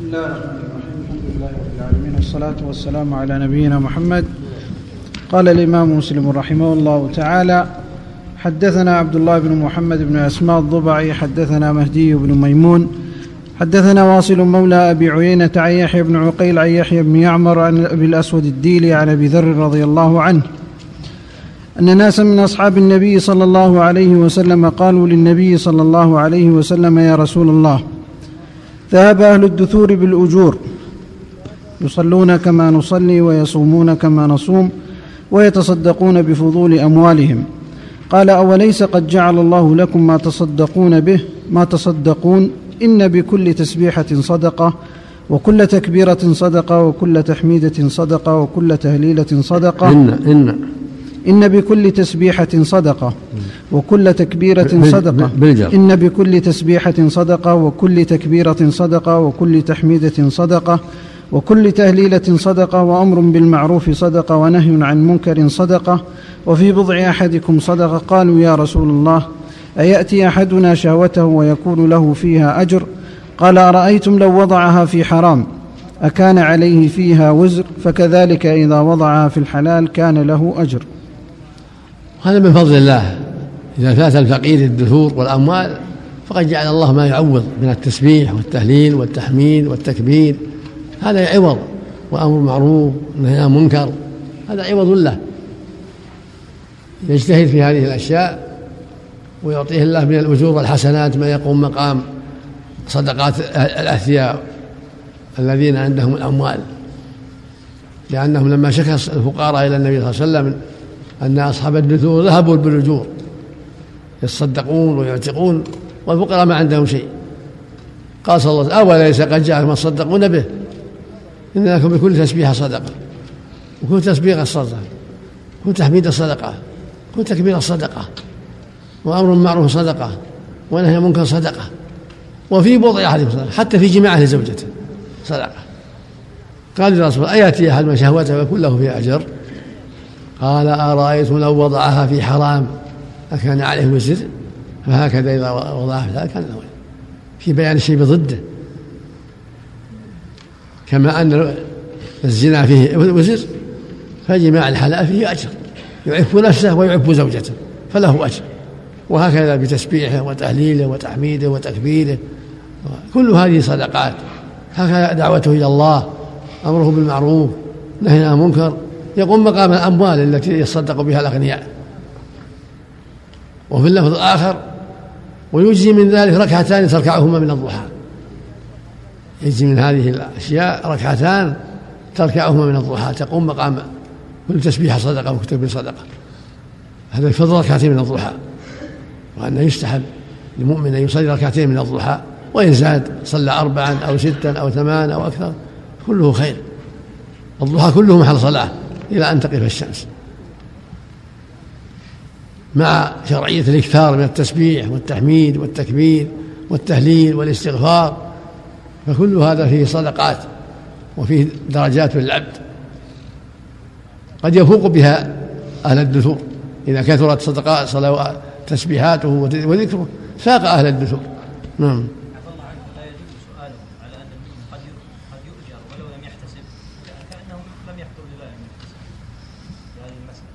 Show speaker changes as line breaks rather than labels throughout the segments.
بسم الله الرحمن الرحيم الحمد لله رب العالمين والصلاة والسلام على نبينا محمد. قال الإمام مسلم رحمه الله تعالى حدثنا عبد الله بن محمد بن أسماء الضبعي حدثنا مهدي بن ميمون حدثنا واصل مولى أبي عيينة عن يحيى بن عقيل عن يحيى بن يعمر عن أبي الأسود الديلي عن أبي ذر رضي الله عنه. أن ناسا من أصحاب النبي صلى الله عليه وسلم قالوا للنبي صلى الله عليه وسلم يا رسول الله ذهب أهل الدثور بالأجور. يصلون كما نصلي ويصومون كما نصوم ويتصدقون بفضول أموالهم. قال أوليس قد جعل الله لكم ما تصدقون به؟ ما تصدقون؟ إن بكل تسبيحة صدقة وكل تكبيرة صدقة وكل تحميدة صدقة وكل تهليلة صدقة.
إن إن
إن بكل تسبيحة صدقة وكل تكبيرة صدقة. إن بكل تسبيحة صدقة وكل تكبيرة صدقة وكل تحميدة صدقة وكل تهليلة صدقة وأمر بالمعروف صدقة ونهي عن منكر صدقة. وفي بضع أحدكم صدقة قالوا يا رسول الله أيأتي أحدنا شهوته ويكون له فيها أجر؟ قال أرأيتم لو وضعها في حرام؟ أكان عليه فيها وزر فكذلك إذا وضعها في الحلال كان له أجر.
هذا من فضل الله. إذا فات الفقير الدثور والأموال فقد جعل الله ما يعوض من التسبيح والتهليل والتحميد والتكبير. هذا عوض وأمر معروف ونهي عن منكر هذا عوض له. يجتهد في هذه الأشياء ويعطيه الله من الأجور والحسنات ما يقوم مقام صدقات الأثرياء الذين عندهم الأموال. لأنهم لما شكى الفقراء إلى النبي صلى الله عليه وسلم أن أصحاب الدثور ذهبوا بالأجور يتصدقون ويعتقون والفقراء ما عندهم شيء. قال صلى الله عليه وسلم أوليس قد جاء ما تصدقون به؟ إن لكم بكل تسبيحة صدقة وكل تسبيحة صدقة كل تحميد صدقة كل تكبيرة صدقة وأمر معروف صدقة ونهي منكر صدقة وفي بضع أحدكم صدقة حتى في جماعة لزوجته صدقة. قال للرسول أيأتي أحد من شهوته ويكون له فيها أجر؟ قال أرأيتم لو وضعها في حرام أكان عليه وزر؟ فهكذا إذا وضعها في كان له في بيان الشيء بضده. كما أن الزنا فيه وزر فجماع الحلال فيه أجر. يعف نفسه ويعف زوجته فله أجر. وهكذا بتسبيحه وتهليله وتحميده وتكبيره. كل هذه صدقات. هكذا دعوته إلى الله أمره بالمعروف نهي عن المنكر. يقوم مقام الأموال التي يصدق بها الأغنياء. وفي اللفظ الآخر ويجزي من ذلك ركعتان تركعهما من الضحى. يجزي من هذه الأشياء ركعتان تركعهما من الضحى. تقوم مقام كل تسبيحة صدقة وكتب صدقة. هذا الفضل ركعتين من الضحى. وأنه يستحب للمؤمن أن يصلي ركعتين من الضحى وإن زاد صلى أربعا أو ستا أو ثمان أو أكثر كله خير. الضحى كله محل صلاة. إلى أن تقف الشمس. مع شرعية الإكثار من التسبيح والتحميد والتكبير والتهليل والاستغفار فكل هذا فيه صدقات وفيه درجات للعبد. قد يفوق بها أهل الدثور. إذا كثرت صدقات صلوات تسبيحاته وذكره فاق أهل الدثور. نعم
عفى الله عنه لا يجوز سؤاله على ان المؤمن قد قد يؤجر ولو لم يحتسب كانه لم يخطر بباله ان يحتسب في هذه المساله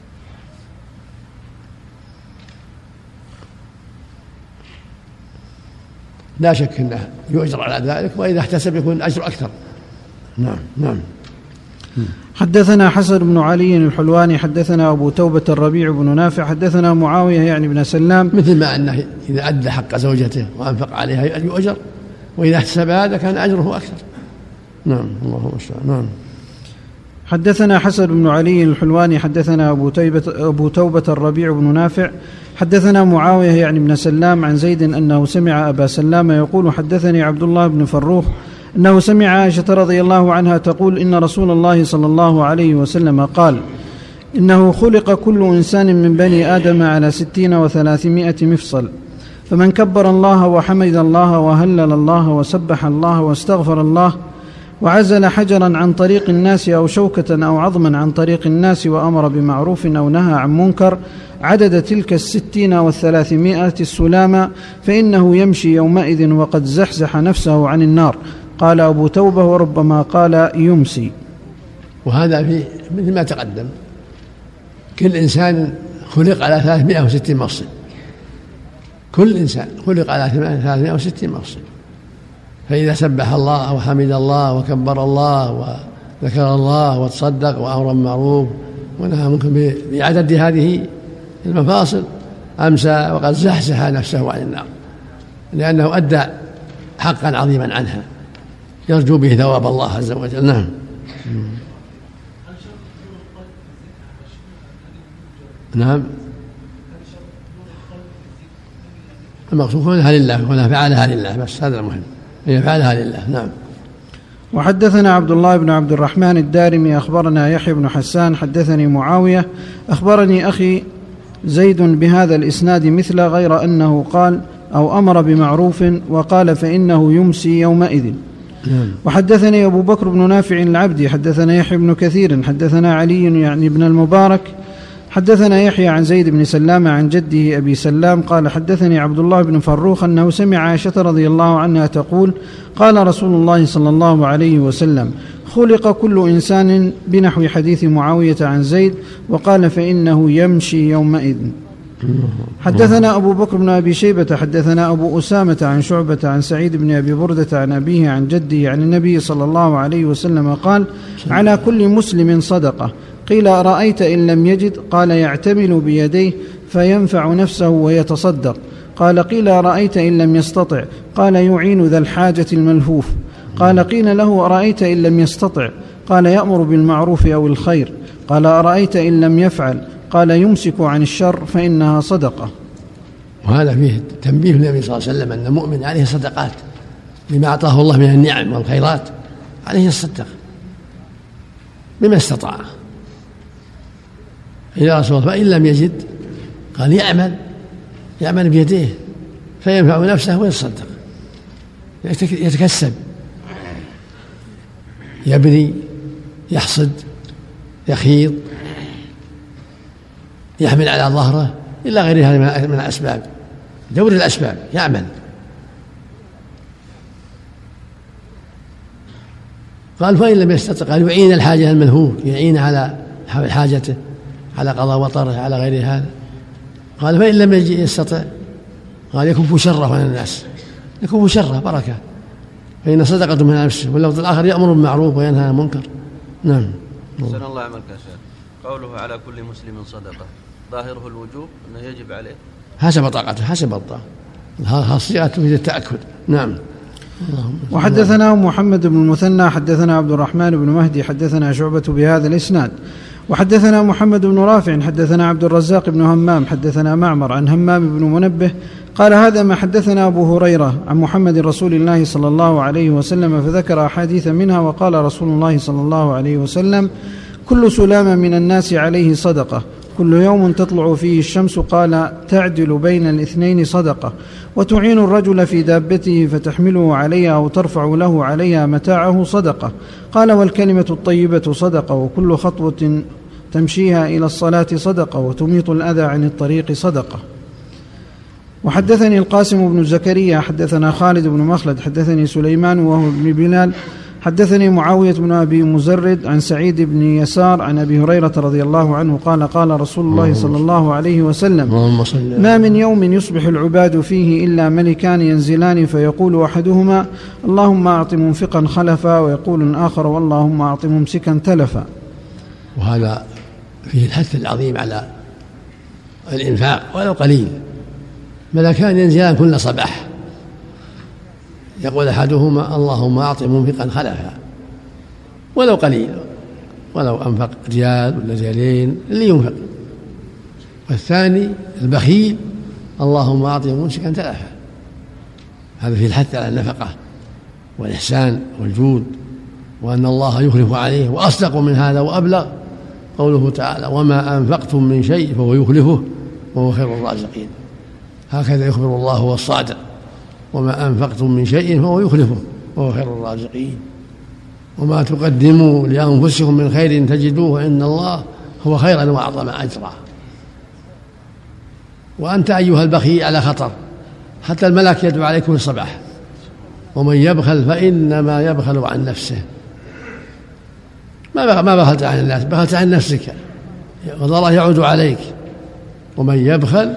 لا شك أنه يؤجر على ذلك وإذا احتسب يكون الأجر أكثر. نعم نعم.
حدثنا حسن بن علي الحلواني حدثنا أبو توبة الربيع بن نافع حدثنا معاوية يعني بن سلام.
مثل ما أنه إذا أدى حق زوجته وأنفق عليها يؤجر وإذا احتسب هذا كان أجره أكثر. نعم الله المستعان. نعم.
حدثنا حسن بن علي الحلواني حدثنا أبو, تيبة أبو توبة الربيع بن نافع حدثنا معاوية يعني بن سلام عن زيد أنه سمع أبا سلام يقول حدثني عبد الله بن فروخ أنه سمع عائشة رضي الله عنها تقول إن رسول الله صلى الله عليه وسلم قال إنه خلق كل إنسان من بني آدم على ستين وثلاثمائة مفصل فمن كبر الله وحمد الله وهلل الله وسبح الله واستغفر الله وعزل حجرا عن طريق الناس أو شوكة أو عظما عن طريق الناس وأمر بمعروف أو نهى عن منكر عدد تلك الستين والثلاثمائة السلامة فإنه يمشي يومئذ وقد زحزح نفسه عن النار. قال أبو توبة وربما قال يمسي.
وهذا في مثل ما تقدم. كل إنسان خلق على 360 مفصل. كل إنسان خلق على 360 مفصل. فإذا سبح الله وحمد الله وكبر الله وذكر الله وتصدق وأمر معروف ونهى ممكن بعدد هذه المفاصل أمسى وقد زحزح نفسه عن النار لأنه أدى حقا عظيما عنها يرجو به ثواب الله عز وجل. نعم. نعم. المقصود كونها لله كونها فعلها لله بس هذا المهم. هي فعلها لله. نعم.
وحدثنا عبد الله بن عبد الرحمن الدارمي أخبرنا يحيى بن حسان حدثني معاوية أخبرني أخي زيد بهذا الإسناد مثل غير أنه قال أو أمر بمعروف وقال فإنه يمسي يومئذ. نعم. وحدثني أبو بكر بن نافع العبدي حدثنا يحيى بن كثير حدثنا علي يعني بن المبارك حدثنا يحيى عن زيد بن سلام عن جده أبي سلام قال حدثني عبد الله بن فروخ أنه سمع عائشة رضي الله عنها تقول قال رسول الله صلى الله عليه وسلم خلق كل إنسان بنحو حديث معاوية عن زيد وقال فإنه يمشي يومئذ. حدثنا أبو بكر بن أبي شيبة حدثنا أبو أسامة عن شعبة عن سعيد بن أبي بردة عن أبيه عن جده عن النبي صلى الله عليه وسلم قال على كل مسلم صدقة. قيل أرأيت إن لم يجد؟ قال يعتمل بيديه فينفع نفسه ويتصدق. قال قيل أرأيت إن لم يستطع؟ قال يعين ذا الحاجة الملهوف. قال قيل له أرأيت إن لم يستطع؟ قال يأمر بالمعروف أو الخير. قال أرأيت إن لم يفعل؟ قال يمسك عن الشر فإنها صدقة.
وهذا فيه تنبيه النبي صلى الله عليه وسلم أن المؤمن عليه صدقات بما أعطاه الله من النعم والخيرات عليه الصدق بما استطاع. إلى رسول الله فإن لم يجد قال يعمل يعمل بيديه فينفع نفسه ويتصدق يتكسب يبني يحصد يخيط يحمل على ظهره إلى غير هذه من الأسباب دور الأسباب يعمل. قال فإن لم يستطع قال يعين الحاجة الملهوف يعين على حاجته. على قضاء وطره على غير هذا. قال فإن لم يستطع قال يكف شره عن الناس. يكف شره بركة. فإن صدقة من نفسه. واللفظ الآخر يأمر بالمعروف وينهى عن المنكر. نعم.
أحسن الله عملك يا شيخ. قوله على كل مسلم صدقة. ظاهره الوجوب أنه يجب عليه.
حسب طاقته حسب الطاقة. الصيغة تفيد التأكد. نعم.
وحدثنا محمد بن المثنى حدثنا عبد الرحمن بن مهدي حدثنا شعبة بهذا الإسناد. وحدثنا محمد بن رافع حدثنا عبد الرزاق بن همام حدثنا معمر عن همام بن منبه قال هذا ما حدثنا أبو هريرة عن محمد رسول الله صلى الله عليه وسلم فذكر أحاديث منها وقال رسول الله صلى الله عليه وسلم كل سلام من الناس عليه صدقة. كل يوم تطلع فيه الشمس قال تعدل بين الاثنين صدقة. وتعين الرجل في دابته فتحمله عليها أو ترفع له عليها متاعه صدقة. قال والكلمة الطيبة صدقة وكل خطوة تمشيها إلى الصلاة صدقة وتميط الأذى عن الطريق صدقة. وحدثني القاسم بن زكريا حدثنا خالد بن مخلد حدثني سليمان وهو ابن بلال حدثني معاوية بن أبي مزرد عن سعيد بن يسار عن أبي هريرة رضي الله عنه قال قال رسول الله صلى الله عليه وسلم ما من يوم يصبح العباد فيه إلا ملكان ينزلان فيقول أحدهما اللهم أعط منفقا خلفا ويقول الآخر واللهم أعط ممسكا تلفا.
وهذا فيه الحث العظيم على الإنفاق ولو قليل ملكان ينزلان كل صباح. يقول أحدهما اللهم أعط منفقا خلفا ولو قليل ولو أنفق ريال ولا ريالين اللي ينفق والثاني البخيل اللهم أعط ممسكا تلفا. هذا في الحث على النفقة والإحسان والجود وأن الله يخلف عليه وأصدق من هذا وأبلغ. قوله تعالى وما أنفقتم من شيء فهو يخلفه وهو خير الرازقين. هكذا يخبر الله هو الصادق وما أنفقتم من شيء فهو يخلفه وهو خير الرازقين. وما تقدموا لأنفسكم من خير تجدوه عند الله هو خيرا وأعظم أجرا. وأنت أيها البخيل على خطر حتى الملك يدعو عليك كل ومن يبخل فإنما يبخل عن نفسه. ما ما بخلت عن الناس بخلت عن نفسك. وضره يعود عليك. ومن يبخل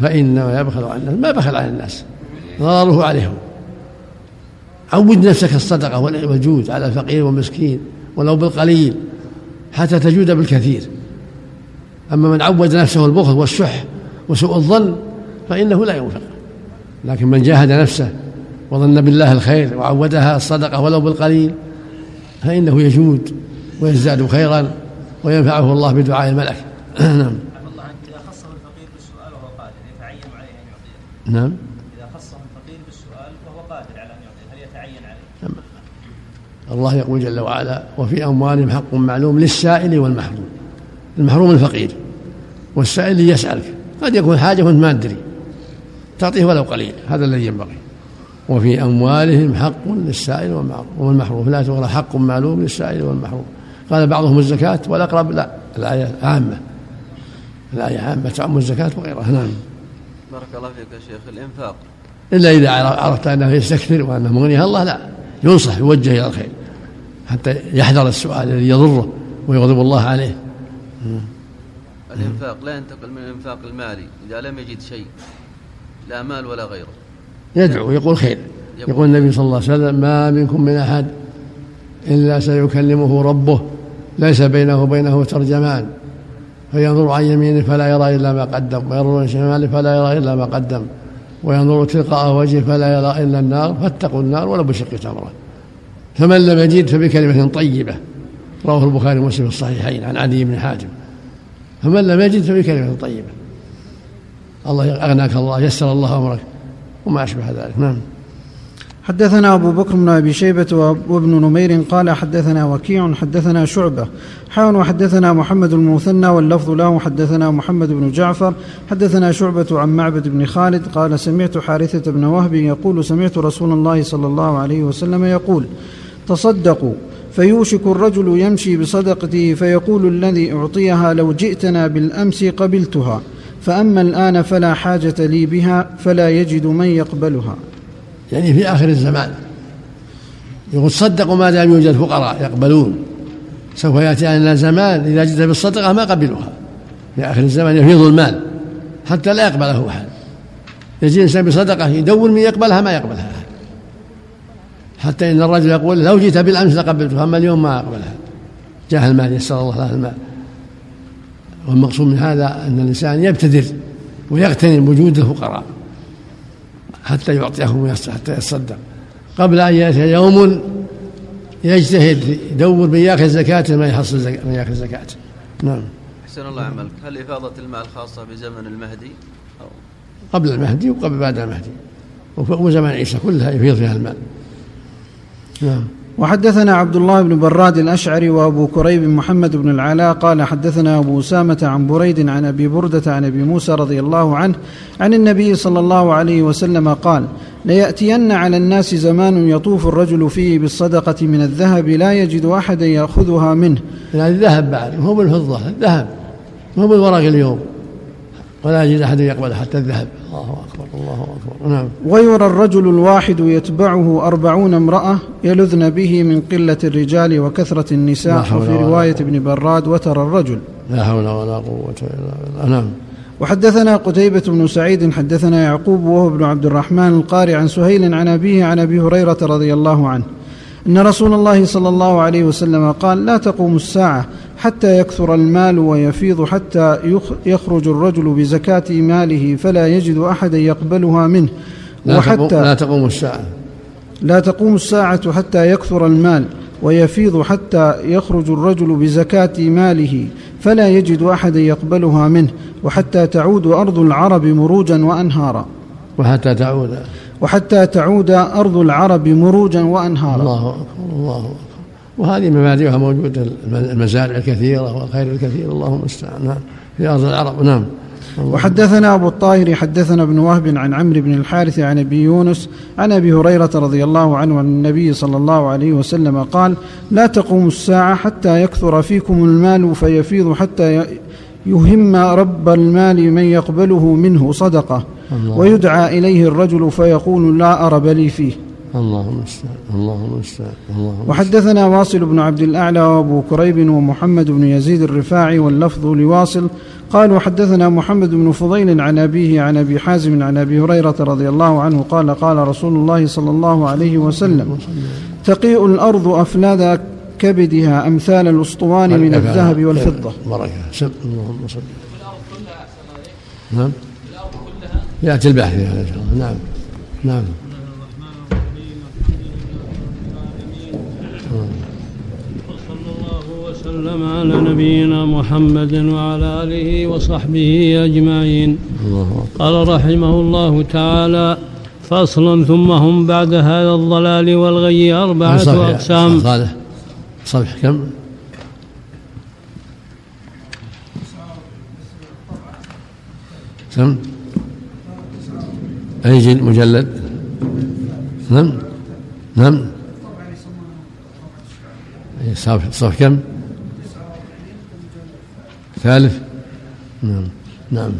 فإنما يبخل عن الناس ما بخل عن الناس. ضرره عليهم. عود نفسك الصدقة والجود على الفقير والمسكين ولو بالقليل حتى تجود بالكثير. أما من عود نفسه البخل والشح وسوء الظن فإنه لا ينفق. لكن من جاهد نفسه وظن بالله الخير وعودها الصدقة ولو بالقليل فإنه يجود ويزداد خيرا وينفعه الله بدعاء الملك. نعم.
الله اذا خصه الفقير بالسؤال وهو قادر يتعين عليه ان يعطيه
نعم
اذا خصه الفقير بالسؤال وهو قادر على ان يعطيه هل يتعين عليه؟
الله يقول جل وعلا وفي أموالهم حق معلوم للسائل والمحروم المحروم الفقير والسائل يسألك قد يكون حاجة وأنت ما تدري تعطيه ولو قليل هذا الذي ينبغي. وفي أموالهم حق للسائل والمحروم لا تغرى حق معلوم للسائل والمحروم. قال بعضهم الزكاة والأقرب لا الآية عامة. الآية عامة تعم الزكاة وغيرها. نعم.
بارك الله فيك يا شيخ. الإنفاق.
إلا إذا عرفت أنه يستكثر وأنه مغنيها الله لا ينصح يوجه إلى الخير. حتى يحذر السؤال الذي يضره ويغضب الله عليه.
الإنفاق لا ينتقل من الإنفاق المالي إذا لم يجد شيء لا مال ولا غيره.
يدعو يقول خير. يقول النبي صلى الله عليه وسلم ما منكم من أحد إلا سيكلمه ربه ليس بينه وبينه ترجمان. فينظر عن يمينه فلا يرى إلا ما قدم وينظر عن شماله فلا يرى إلا ما قدم وينظر تلقاء وجهه فلا يرى إلا النار فاتقوا النار ولو بشق تمرة. فمن لم يجد فبكلمة طيبة. رواه البخاري ومسلم في الصحيحين عن علي بن حاتم. فمن لم يجد فبكلمة طيبة. الله أغناك الله يسر الله أمرك وما أشبه ذلك. نعم.
حدثنا أبو بكر بن أبي شيبة وابن نمير قال حدثنا وكيع حدثنا شعبة. حاون وحدثنا محمد المثنى واللفظ له حدثنا محمد بن جعفر. حدثنا شعبة عن معبد بن خالد قال سمعت حارثة بن وهب يقول سمعت رسول الله صلى الله عليه وسلم يقول تصدقوا فيوشك الرجل يمشي بصدقته فيقول الذي أعطيها لو جئتنا بالأمس قبلتها. فأما الآن فلا حاجة لي بها فلا يجد من يقبلها.
يعني في آخر الزمان. يقول صدقوا ما دام يوجد فقراء يقبلون. سوف يأتي علينا زمان إذا جئت بالصدقة ما قبلوها. في آخر الزمان يفيض المال حتى لا يقبله أحد. يجي إنسان بصدقة يدور من يقبلها ما يقبلها أحد. حتى إن الرجل يقول لو جئت بالأمس لقبلتها أما اليوم ما أقبلها. جاه المال يسر الله له المال. والمقصود من هذا أن الإنسان يبتدر ويغتنم وجود الفقراء. حتى يعطيهم حتى يتصدق قبل أن يأتي يوم يجتهد يدور من يأخذ زكاته ما يحصل زكاة من يأخذ زكاته نعم.
أحسن الله عملك. هل إفاضة المال خاصة بزمن المهدي؟ أو
قبل المهدي وقبل بعد المهدي. وزمن عيسى كلها يفيض فيها المال. نعم.
وحدثنا عبد الله بن براد الأشعري وأبو كريب محمد بن العلاء قال حدثنا أبو أسامة عن بريد عن أبي بردة عن أبي موسى رضي الله عنه عن النبي صلى الله عليه وسلم قال ليأتين على الناس زمان يطوف الرجل فيه بالصدقة من الذهب لا يجد أحدا يأخذها منه.
يعني الذهب بعد هو بالفضة الذهب مو بالورق اليوم. ولا يجد أحد يقبل حتى الذهب. الله أكبر الله أكبر. نعم.
ويرى الرجل الواحد يتبعه أربعون امرأة يلذن به من قلة الرجال وكثرة النساء وفي رواية ابن براد وترى الرجل.
لا حول ولا قوة إلا بالله. نعم.
وحدثنا قتيبة بن سعيد حدثنا يعقوب وهو ابن عبد الرحمن القاري عن سهيل عن أبيه عن أبي هريرة رضي الله عنه إن رسول الله صلى الله عليه وسلم قال لا تقوم الساعة. حتى يكثر المال ويفيض حتى يخرج الرجل بزكاة ماله فلا يجد أحدا يقبلها منه.
وحتى لا تقوم الساعة.
لا تقوم الساعة حتى يكثر المال ويفيض حتى يخرج الرجل بزكاة ماله فلا يجد أحدا يقبلها منه. وحتى تعود أرض العرب مروجا وأنهارا.
وحتى تعود.
وحتى تعود أرض العرب مروجا وأنهارا.
الله أكبر الله أكبر. وهذه مبادئها موجودة المزارع الكثيرة والخير الكثير اللهم المستعان نعم. في أرض العرب. نعم.
وحدثنا أبو الطاهر حدثنا ابن وهب عن عمرو بن الحارث عن أبي يونس عن أبي هريرة رضي الله عنه عن النبي صلى الله عليه وسلم قال لا تقوم الساعة حتى يكثر فيكم المال فيفيض حتى يهم رب المال من يقبله منه الله. ويدعى إليه الرجل فيقول لا أرب لي فيه.
اللهم المستعان اللهم المستعان اللهم
وحدثنا واصل بن عبد الأعلى وأبو كريب ومحمد بن يزيد الرفاعي واللفظ لواصل. قالوا حدثنا محمد بن فضيل عن أبيه عن أبي حازم عن أبي هريرة رضي الله عنه قال قال رسول الله صلى الله عليه وسلم تقيء الأرض أفلاد كبدها أمثال الأسطوان من الذهب والفضة.
بركة. سب اللهم صل. نعم. يأتي البحث هذا إن شاء الله. نعم نعم.
وصلى الله وسلم على نبينا محمد وعلى آله وصحبه
أكبر.
قال رحمه الله تعالى فصل ثم هم بعد هذا الضلال والغي أربعة أقسام
صالح صفحة كم؟ كم؟ أي جل مجلد؟ نعم نعم صف كم؟ ثالث؟ نعم. نعم.